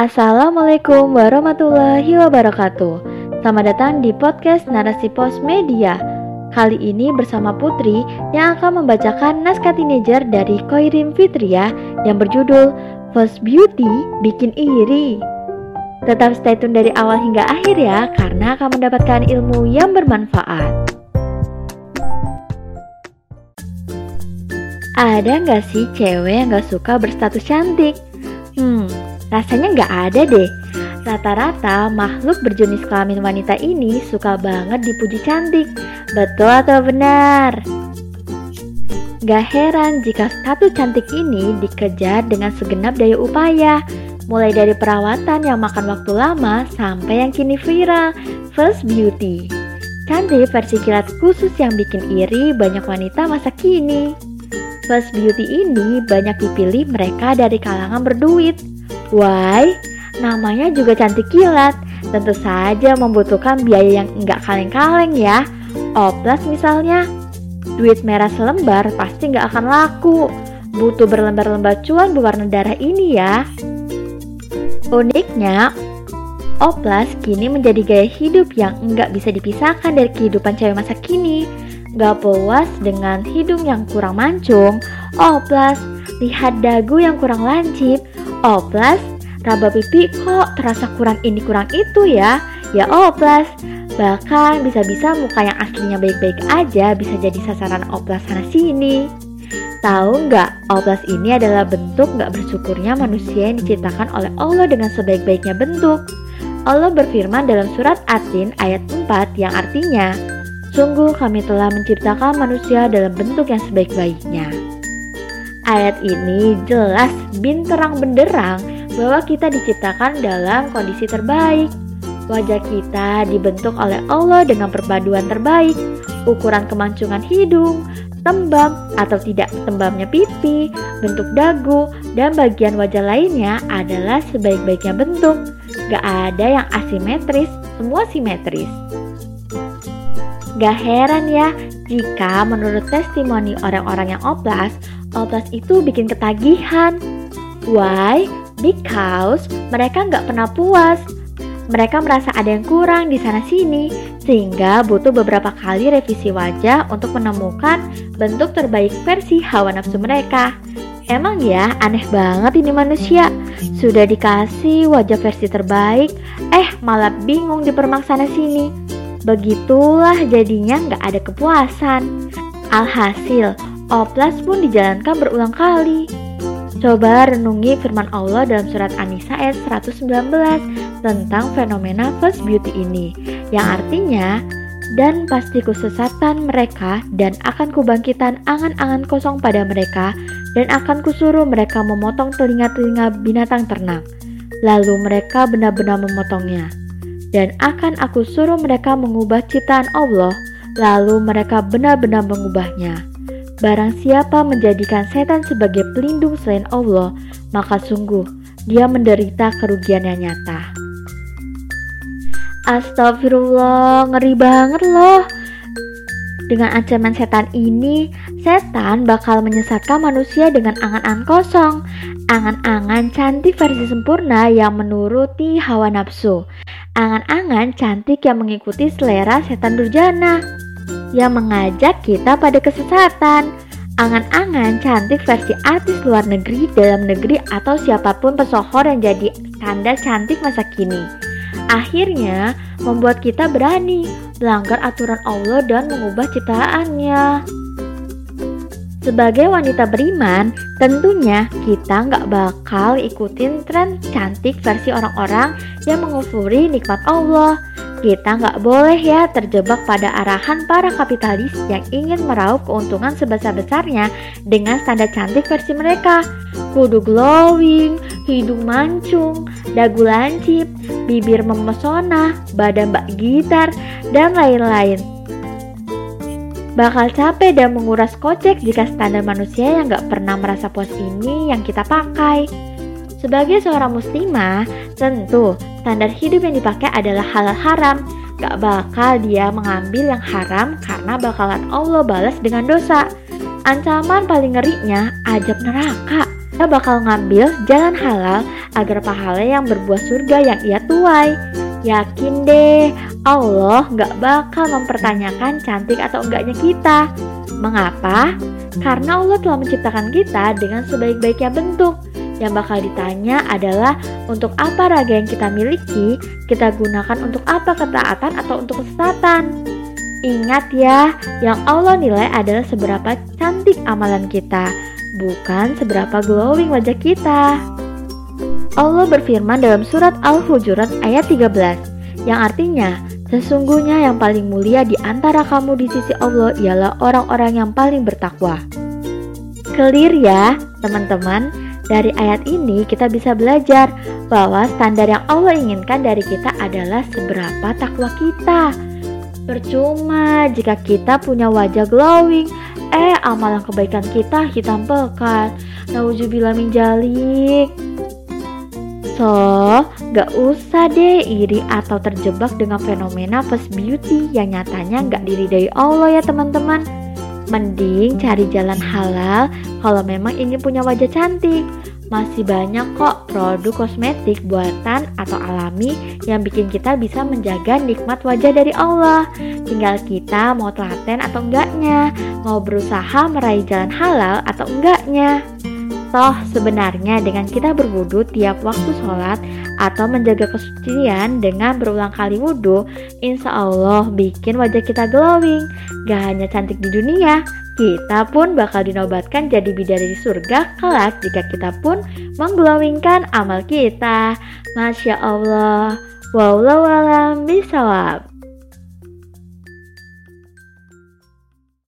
Assalamualaikum warahmatullahi wabarakatuh. Selamat datang di podcast Narasi Pos Media. Kali ini bersama Putri yang akan membacakan naskah teenager dari Koirin Fitria yang berjudul First Beauty Bikin Iri. Tetap stay tune dari awal hingga akhir ya, karena akan mendapatkan ilmu yang bermanfaat. Ada nggak sih cewek yang nggak suka berstatus cantik? Hmm, rasanya nggak ada deh. Rata-rata makhluk berjenis kelamin wanita ini suka banget dipuji cantik. Betul atau benar? Gak heran jika status cantik ini dikejar dengan segenap daya upaya, mulai dari perawatan yang makan waktu lama sampai yang kini viral, First Beauty. Cantik versi kilat khusus yang bikin iri banyak wanita masa kini. First Beauty ini banyak dipilih mereka dari kalangan berduit. Why? Namanya juga cantik kilat. Tentu saja membutuhkan biaya yang enggak kaleng-kaleng ya. Oplas misalnya. Duit merah selembar pasti nggak akan laku. Butuh berlembar-lembar cuan berwarna darah ini ya. Uniknya, Oplas kini menjadi gaya hidup yang enggak bisa dipisahkan dari kehidupan cewek masa kini. Gak puas dengan hidung yang kurang mancung, oplas. Lihat dagu yang kurang lancip, oplas. Raba pipi kok terasa kurang ini kurang itu ya, ya oplas. Bahkan bisa-bisa muka yang aslinya baik-baik aja bisa jadi sasaran oplas sana sini. Tahu nggak, oplas ini adalah bentuk nggak bersyukurnya manusia yang diciptakan oleh Allah dengan sebaik-baiknya bentuk. Allah berfirman dalam surat Atin ayat 4 yang artinya, Sungguh kami telah menciptakan manusia dalam bentuk yang sebaik-baiknya. Ayat ini jelas binterang benderang bahwa kita diciptakan dalam kondisi terbaik. Wajah kita dibentuk oleh Allah dengan perpaduan terbaik, ukuran kemancungan hidung, tembam atau tidak tembamnya pipi, bentuk dagu, dan bagian wajah lainnya adalah sebaik-baiknya bentuk. Gak ada yang asimetris, semua simetris. Gak heran ya jika menurut testimoni orang-orang yang oplas, oplas itu bikin ketagihan. Why? Because mereka nggak pernah puas. Mereka merasa ada yang kurang di sana sini, sehingga butuh beberapa kali revisi wajah untuk menemukan bentuk terbaik versi hawa nafsu mereka. Emang ya, aneh banget ini manusia. Sudah dikasih wajah versi terbaik, eh malah bingung dipermaksana sini. Begitulah jadinya nggak ada kepuasan. Alhasil, oplas pun dijalankan berulang kali. Coba renungi firman Allah dalam surat An-Nisa ayat 119 tentang fenomena first beauty ini, yang artinya dan pasti kusesatan mereka dan akan kubangkitan angan-angan kosong pada mereka dan akan kusuruh mereka memotong telinga-telinga binatang ternak. Lalu mereka benar-benar memotongnya dan akan aku suruh mereka mengubah ciptaan Allah, lalu mereka benar-benar mengubahnya. Barang siapa menjadikan setan sebagai pelindung selain Allah, maka sungguh dia menderita kerugian yang nyata. Astagfirullah, ngeri banget loh. Dengan ancaman setan ini, setan bakal menyesatkan manusia dengan angan-angan kosong, angan-angan cantik versi sempurna yang menuruti hawa nafsu, angan-angan cantik yang mengikuti selera setan durjana yang mengajak kita pada kesesatan. Angan-angan cantik versi artis luar negeri, dalam negeri, atau siapa pun pesohor yang jadi standar cantik masa kini. Akhirnya membuat kita berani melanggar aturan Allah dan mengubah ciptaannya. Sebagai wanita beriman, tentunya kita nggak bakal ikutin tren cantik versi orang-orang yang mengufuri nikmat Allah. Kita nggak boleh ya terjebak pada arahan para kapitalis yang ingin meraup keuntungan sebesar-besarnya dengan standar cantik versi mereka. Kudu glowing, hidung mancung, dagu lancip, bibir memesona, badan bak gitar, dan lain-lain. Bakal capek dan menguras kocek jika standar manusia yang gak pernah merasa puas ini yang kita pakai. Sebagai seorang muslimah, tentu standar hidup yang dipakai adalah halal haram. Gak bakal dia mengambil yang haram karena bakalan Allah balas dengan dosa. Ancaman paling ngerinya ajab neraka. Dia bakal ngambil jalan halal agar pahala yang berbuah surga yang ia tuai. Yakin deh, Allah gak bakal mempertanyakan cantik atau enggaknya kita. Mengapa? Karena Allah telah menciptakan kita dengan sebaik-baiknya bentuk. Yang bakal ditanya adalah untuk apa raga yang kita miliki, kita gunakan untuk apa ketaatan atau untuk kesesatan. Ingat ya, yang Allah nilai adalah seberapa cantik amalan kita, bukan seberapa glowing wajah kita. Allah berfirman dalam surat Al-Hujurat ayat 13, yang artinya, sesungguhnya yang paling mulia di antara kamu di sisi Allah ialah orang-orang yang paling bertakwa. Clear ya, teman-teman? Dari ayat ini kita bisa belajar bahwa standar yang Allah inginkan dari kita adalah seberapa takwa kita. Percuma jika kita punya wajah glowing, eh amalan kebaikan kita hitam pekat. Nauzubillah min jalik. So, gak usah deh iri atau terjebak dengan fenomena first beauty yang nyatanya gak diridai Allah ya teman-teman. Mending cari jalan halal kalau memang ingin punya wajah cantik. Masih banyak kok produk kosmetik buatan atau alami yang bikin kita bisa menjaga nikmat wajah dari Allah. Tinggal kita mau telaten atau enggaknya, mau berusaha meraih jalan halal atau enggaknya. Toh sebenarnya dengan kita berwudu tiap waktu sholat atau menjaga kesucian dengan berulang kali wudhu, insya Allah bikin wajah kita glowing. Gak hanya cantik di dunia, kita pun bakal dinobatkan jadi bidadari surga kelak jika kita pun mengglowingkan amal kita. Masya Allah. Wallahu alam bisawab.